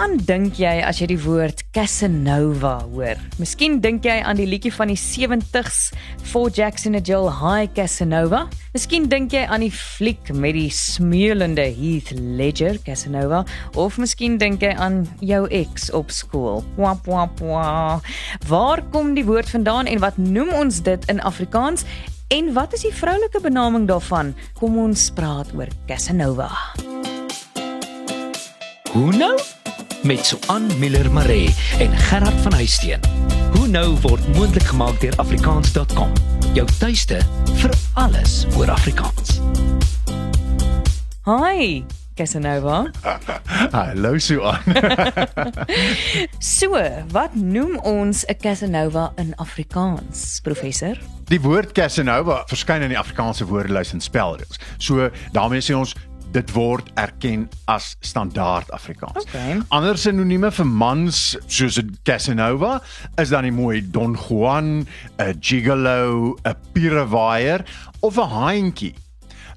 Waaraan dink jy as jy die woord Casanova hoor? Miskien dink jy aan die liedjie van die 70s, For Jackson and Jill High Casanova. Miskien dink jy aan die fliek met die smeulende Heath Ledger Casanova of miskien dink jy aan jou ex op skool. Wap wap wap. Waar kom die woord vandaan en wat noem ons dit in Afrikaans? En wat is die vroulike benaming daarvan? Kom ons praat oor Casanova. Hoe nou? Met Suan Miller Maree en Gerard van Huisteen. Hoe nou word moontlik gemaak deur afrikaans.com. Jou tuiste vir alles oor Afrikaans. Hi, Casanova. Hallo Suan. So, wat noem ons 'n Casanova in Afrikaans, professor? Die woord Casanova verskyn in die Afrikaanse woordelys en spelreëls. So daarmee sê ons dit word erken as standaard Afrikaans. Okay. Ander sinonieme vir mans soos 'n Casanova is dan die mooi Don Juan, 'n gigolo, 'n pierewaier of 'n haantjie.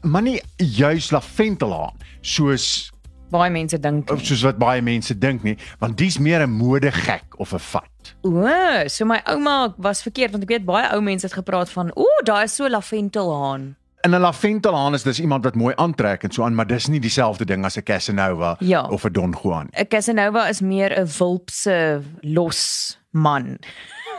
Maar nie juis laventelhaan soos Baie mense dink. nie. soos wat baie mense dink nie, want dis meer 'n modegek of 'n vat. O, so my ouma was verkeerd want ek weet baie ou mense het gepraat van, "Ooh, daai is so laventelhaan." En 'n laventelhaan is dis iemand wat mooi aantrek en so aan, maar dis nie dieselfde ding as 'n Casanova Ja. of 'n Don Juan. 'n Casanova is meer 'n wulpse los man.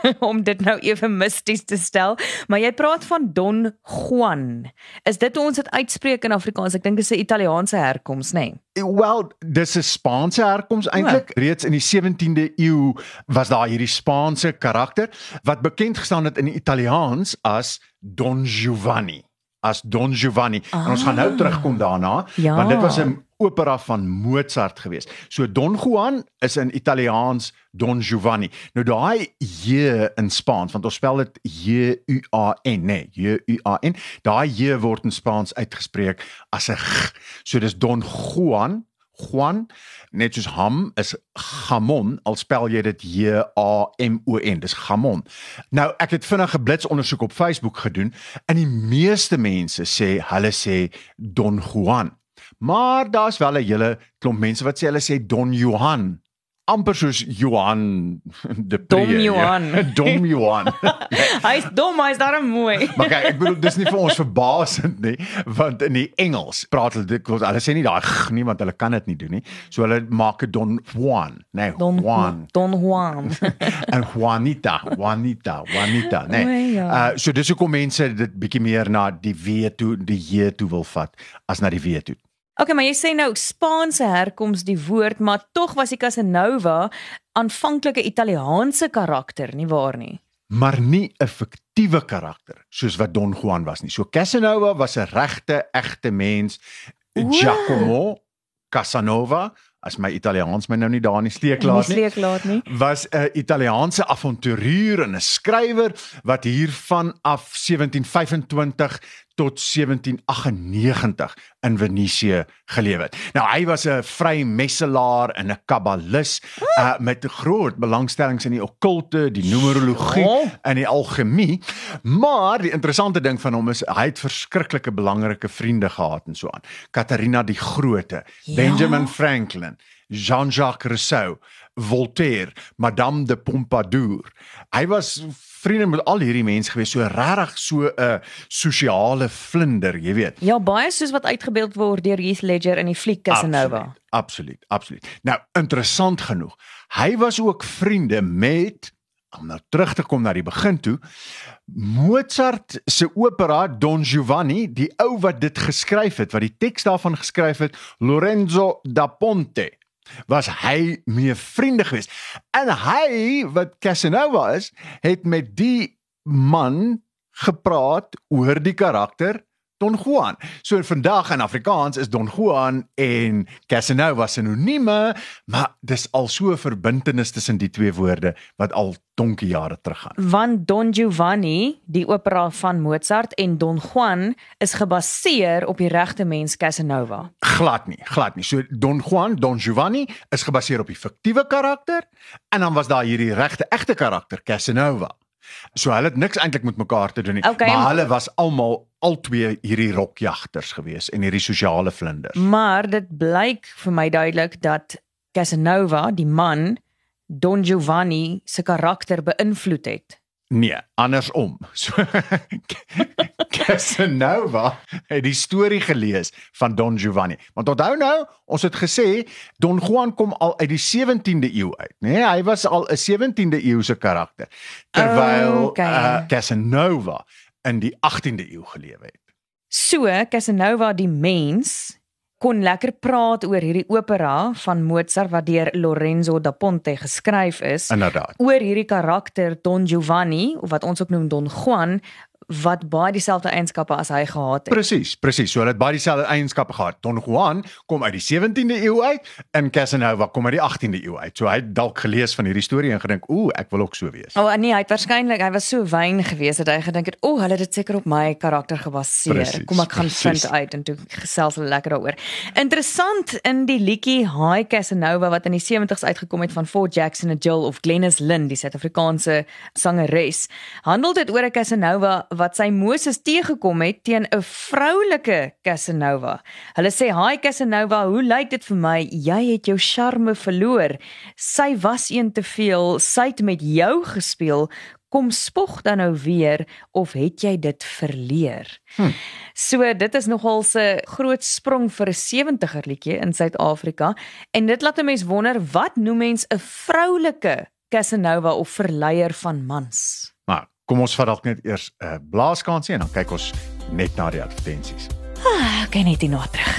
om dit nou eufemisties te stel, maar jy praat van Don Juan. Is dit hoe ons dit uitspreek in Afrikaans? Ek dink dit is 'n Italiaanse herkoms, nê? Nee? Wel, dis 'n Spaanse herkoms eintlik. Reeds in die 17de eeu was daar hierdie Spaanse karakter wat bekend gestaan het in Italiaans as Don Giovanni. As Don Giovanni. Ah. En ons gaan nou terugkom daarna, Ja. want dit was 'n opera van Mozart geweest. So Don Juan is in Italiaans Don Giovanni. Nou daai J in Spaans, want ons spel dit J U A N, nee, J U A N. Daai J word in Spaans uitgespreek as 'n g. So dis Don Juan, Juan, net soos ham is jamon, al spel jy dit J A M O N. Dis jamon. Nou ek het vinnige blitsondersoek op Facebook gedoen en die meeste mense sê hulle sê Don Juan. Maar daar's wel 'n hele klomp mense wat sê hulle sê Don Johan. Amper soos Johan de Pre. Dom Johan. Ja. Dom Johan. Hy's dom, hy's darem mooi. maar kyk, ek bedoel dis nie vir ons verbasend nie, want in die Engels praat hulle dit hulle sê nie daai g nie want hulle kan dit nie doen nie. So hulle maak dit Don Juan, nee, Don Juan. Don Juan. en Juanita, Juanita, Juanita, nee. O, ja. Uh so dis hoekom mense dit bietjie meer na die W toe, die J toe wil vat as na die W toe. Okay, maar jy sê nou Spaanse herkoms die woord, maar tog was die Casanova aanvanklike Italiaanse karakter, nie waar nie? maar nie 'n fiktiewe karakter soos wat Don Juan was nie. So Casanova was 'n regte, egte mens. O. Giacomo Casanova, as my Italiaans my nou nie daar in die steek laat nie, sleek laat nie. was 'n Italiaanse avonturier en 'n skrywer wat hier vanaf 1725 tot 1798 in Venesië geleef het. Nou hy was 'n vrymesselaar en 'n kabbalis uh, met groot belangstellings in die okkulte, die numerologie Oh. en die alchemie. Maar die interessante ding van hom is hy het verskriklike belangrike vriende gehad en so aan. Katarina die Grote, Ja. Benjamin Franklin, Jean-Jacques Rousseau, Voltaire, Madame de Pompadour. Hy was vriende met al hierdie mense gewees, so regtig so 'n sosiale vlinder, jy weet. Ja, baie soos wat uitgebeeld word deur Heath Ledger in die fliek Casanova. Absoluut, absoluut, absoluut. Nou, interessant genoeg. Hy was ook vriende met om nou terug te kom na die begin toe. Mozart se opera Don Giovanni, die ou wat dit geskryf het, wat die teks daarvan geskryf het, Lorenzo da Ponte, was hy mee vriende geweest. En hy wat Casanova is, het met die man gepraat oor die karakter Don Juan. So vandag in Afrikaans is Don Juan en Casanova sinonieme, maar dis al so 'n verbintenis tussen die twee woorde wat al donkie jare teruggaan. Want Don Giovanni, die opera van Mozart en Don Juan is gebaseer op die regte mens Casanova. Glad nie, glad nie. So Don Juan, Don Giovanni is gebaseer op die fiktiewe karakter en dan was daar hierdie regte egte karakter Casanova. So hulle het niks eintlik met mekaar te doen nie, Okay, maar hulle was almal albei hierdie rokjagters gewees en hierdie sosiale vlinders. Maar dit blyk vir my duidelik dat Casanova, die man, Don Giovanni se karakter beïnvloed het. Nee, andersom. So Casanova het die storie gelees van Don Giovanni. Want onthou nou, ons het gesê Don Juan kom al uit die 17de eeu uit, né? Nee, hy was al 'n 17de eeuse karakter. Terwyl Okay. uh, Casanova in die 18de eeu gelewe het. So, Casanova die mens kon lekker praat oor hierdie opera van Mozart wat deur Lorenzo da Ponte geskryf is. Inderdaad. oor hierdie karakter Don Giovanni of wat ons ook noem Don Juan wat baie dieselfde eienskappe as hy gehad het. Presies, presies. So hulle het baie dieselfde eienskappe gehad. Don Juan kom uit die 17de eeu uit en Casanova kom uit die 18de eeu uit. So hy het dalk gelees van hierdie storie en gedink, "Ooh, ek wil ook so wees." O oh, nee, hy het waarskynlik hy was so wyn gewees dat hy gedink het, "O, oh, hulle het dit seker op my karakter gebaseer. Precies, Kom ek gaan precies. vind uit en toe gesels hulle lekker daaroor." Interessant in die liedjie Hi Casanova wat in die 70's uitgekom het van Fort Jackson en Jill of Glennis Lynn, die Suid-Afrikaanse sangeres, handel dit oor 'n Casanova wat sy Moses teëgekom het teen 'n vroulike Casanova. Hulle sê, "Hi Casanova, hoe lyk dit vir my? Jy het jou charme verloor. Sy was een te veel. Sy het met jou gespeel. Kom spog dan nou weer of het jy dit verleer?" Hm. So dit is nogal 'n groot sprong vir 'n 70er liedjie in Suid-Afrika en dit laat 'n mens wonder wat noem mens 'n vroulike Casanova of verleier van mans? Kom ons vat dalk net eers 'n uh, blaaskansie en dan kyk ons net na die advertensies. Ek ken net hierna terug.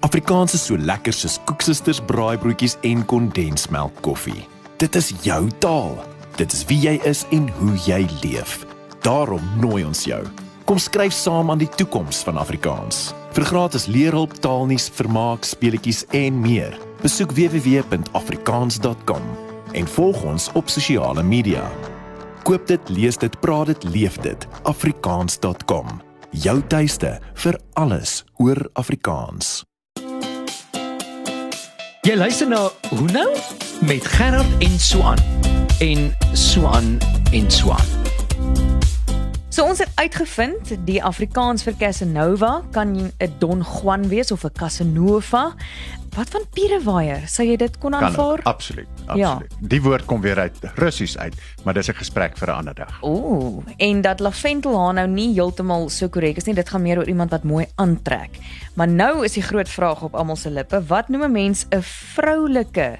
Afrikaans is so lekker soos koeksisters, braaibroodjies en kondensmelk koffie. Dit is jou taal. Dit is wie jy is en hoe jy leef. Daarom nooi ons jou. Kom skryf saam aan die toekoms van Afrikaans. Vir gratis leerhulp, taalnuus, vermaak, speletjies en meer. Besoek www.afrikaans.com en volg ons op sosiale media. Koop dit, lees dit, praat dit, leef dit. afrikaans.com. Jou tuiste vir alles oor Afrikaans. Jy luister na Hoe nou met Gerard en Suan en Suan en Suan. So ons het uitgevind die Afrikaans vir Casanova kan 'n Don Juan wees of 'n Casanova. Wat van Pierewaier? Sou jy dit kon Kan aanvaar? ook, absoluut, absoluut. Ja. Die woord kom weer uit Russies uit, maar dis 'n gesprek vir 'n ander dag. Ooh, en dat laventelhaan nou nie heeltemal so korrek is nie. Dit gaan meer oor iemand wat mooi aantrek. Maar nou is die groot vraag op almal se lippe, wat noem 'n mens 'n vroulike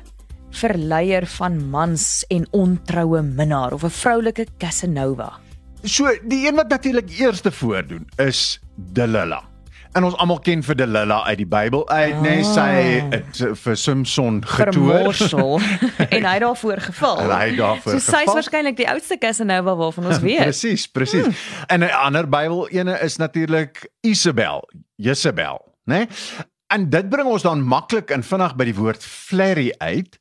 verleier van mans en ontroue minnaar of 'n vroulike Casanova? So die een wat natuurlik eerste voordoen is Delilah. En ons almal ken vir Delilah uit die Bybel uit, ah. nee, sy het uh, vir Samson getoer. En hy het daarvoor geval. En hy het daarvoor so, So geval. sy's waarskynlik die oudste Casanova waarvan ons weet. Presies, presies. Hmm. En 'n ander Bybel ene is natuurlik Isabel, Jezebel, né? Nee? En dit bring ons dan maklik en vinnig by die woord flerry uit.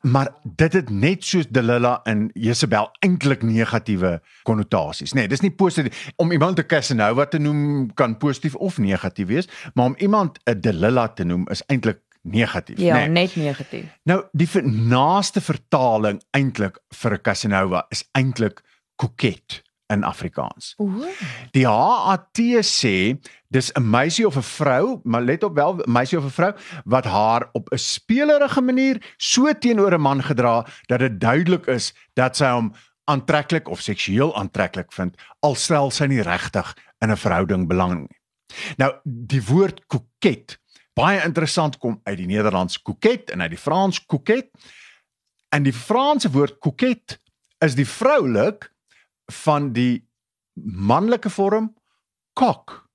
Maar dit het net soos Delilah en Jezebel eintlik negatiewe konnotasies. Nee, dis nie positief om iemand 'n Casanova te noem kan positief of negatief wees, maar om iemand 'n Delilah te noem is eintlik negatief, Ja, nee. net negatief. Nou die naaste vertaling eintlik vir 'n Casanova is eintlik koket in Afrikaans. Ooh. Die HAT sê dis 'n meisie of 'n vrou, maar let op wel, meisie of 'n vrou wat haar op 'n speelerige manier so teenoor 'n man gedra dat dit duidelik is dat sy hom aantreklik of seksueel aantreklik vind al stel sy nie regtig in 'n verhouding belang nie. Nou die woord koket baie interessant kom uit die Nederlands koket en uit die Frans koket. En die Franse woord koket is die vroulik van die manlike vorm kok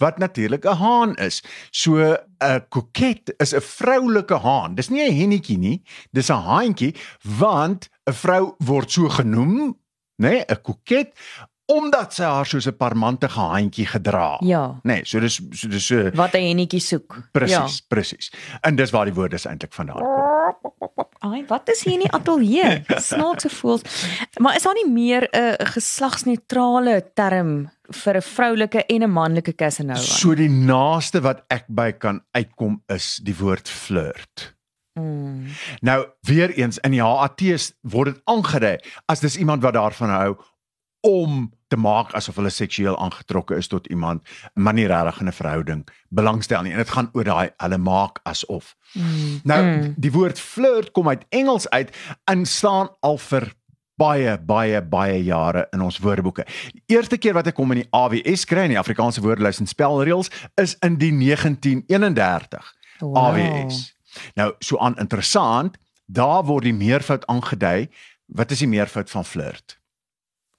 wat natuurlik 'n haan is. So 'n koket is 'n vroulike haan. Dis nie 'n hennetjie nie, dis 'n haantjie want 'n vrou word so genoem, nê, nee, 'n koket omdat sy haar soos 'n parmantige haantjie gedra. Ja. Nee, so dis so dis so Wat 'n hennetjie soek. presies, Ja. presies. En dis waar die woord is eintlik vandaan kom. Ai, wat is hier in die ateljee? Snaakse voels. Maar is daar nie meer 'n geslagsneutrale term vir 'n vroulike en 'n manlike Casanova? So die naaste wat ek by kan uitkom is die woord flirt. Mm. Nou weer eens in die HAT's word dit aangedui as dis iemand wat daarvan hou om te maak asof hulle seksueel aangetrokke is tot iemand, maar nie regtig in 'n verhouding belangstel nie. En dit gaan oor daai hulle maak asof. Mm. Nou mm. die woord flirt kom uit Engels uit en staan al vir baie baie baie jare in ons woordeboeke. Die eerste keer wat ek kom in die AWS kry in die Afrikaanse woordelys en spelreëls is in die 1931. Wow. AWS. Nou so aan interessant, daar word die meervoud aangedui. Wat is die meervoud van flirt?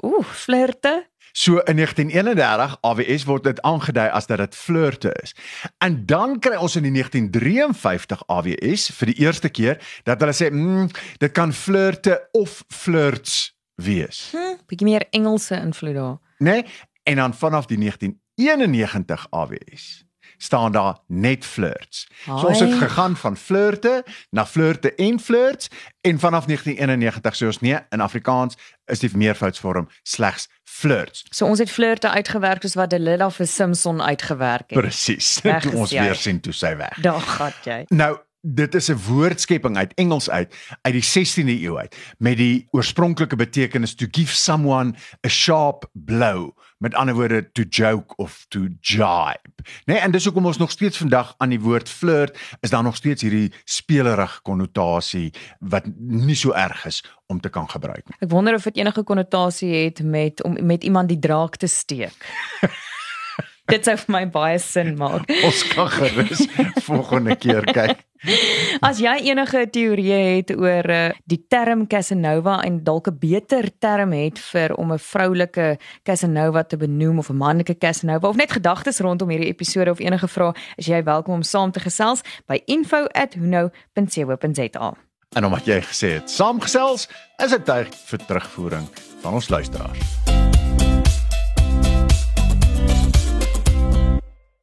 Ooh, flirte. So in 1931 AWS word dit aangedui as dat dit flirte is. En dan kry ons in die 1953 AWS vir die eerste keer dat hulle sê, mm, dit kan flirte of flirts wees. Hm, bietjie meer Engelse invloed daar. Nee, en dan vanaf die 1991 AWS staan daar net flirts. Hi. So ons het gegaan van flirte na flirte en flirts en vanaf 1991 sê ons nee in Afrikaans is die meervoudsvorm slegs flirts. So ons het flirte uitgewerk soos wat Delila vir Simpson uitgewerk het. Presies. Ons weer sien toe sy weg. Daar gaan jy. Nou dit is 'n woordskepping uit Engels uit uit die 16de eeu uit met die oorspronklike betekenis to give someone a sharp blow met ander woorde to joke of to jibe. Nee, en dis hoekom ons nog steeds vandag aan die woord flirt is daar nog steeds hierdie spelerige konnotasie wat nie so erg is om te kan gebruik nie. Ek wonder of dit enige konnotasie het met om met iemand die draak te steek. dit sou vir my baie sin maak. Ons kan gerus volgende keer kyk. As jy enige teorieë het oor uh, die term Casanova en dalk 'n beter term het vir om 'n vroulike Casanova te benoem of 'n manlike Casanova of net gedagtes rondom hierdie episode of enige vrae, is jy welkom om saam te gesels by info@huno.co.za. En omdat jy gesê het saamgesels, is dit tyd vir terugvoering van ons luisteraars.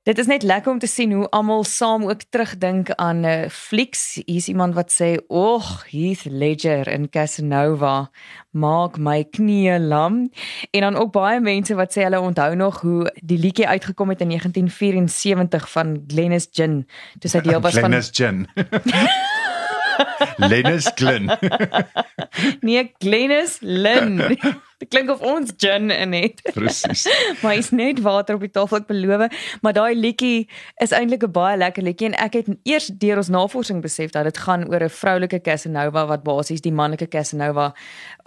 Dit is net lekker om te sien hoe almal saam ook terugdink aan 'n uh, flieks. Hier's iemand wat sê, "Och, Heath Ledger in Casanova maak my knie lam." En dan ook baie mense wat sê hulle onthou nog hoe die liedjie uitgekom het in 1974 van Glennis Gin. Dis hy deel was van Glennis Gin. Lennis Glen. nee, Glennis Lynn. Dit klink of ons gin in het. Presies. maar is net water op die tafel ek beloof, maar daai liedjie is eintlik 'n baie lekker liedjie en ek het eers deur ons navorsing besef dat dit gaan oor 'n vroulike Casanova wat basies die manlike Casanova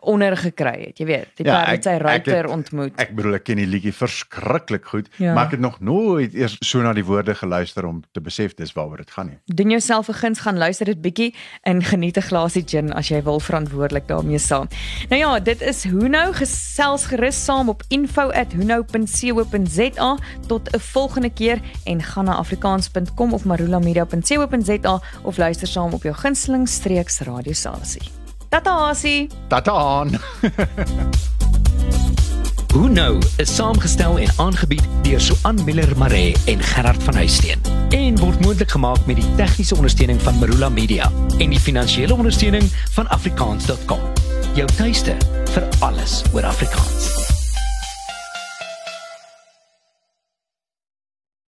onder gekry het. Jy weet, die ja, paar het sy ruiter ontmoet. Ek bedoel ek ken die liedjie verskriklik goed, ja. maar ek het nog nooit eers so na die woorde geluister om te besef dis waaroor dit gaan nie. Doen jouself 'n guns gaan luister dit bietjie en geniet 'n glasie gin as jy wil verantwoordelik daarmee saam. Nou ja, dit is hoe nou gesels gerus saam op info@hunou.co.za tot 'n volgende keer en gaan na afrikaans.com of marulamedia.co.za of luister saam op jou gunsteling streeks radiostasie. Tata Asie. Tata aan. Hoe nou is saamgestel en aangebied deur Suan Miller Maree en Gerard van Huisteen en word moontlik gemaak met die tegniese ondersteuning van Marula Media en die finansiële ondersteuning van afrikaans.com jou tuiste vir alles oor Afrikaans.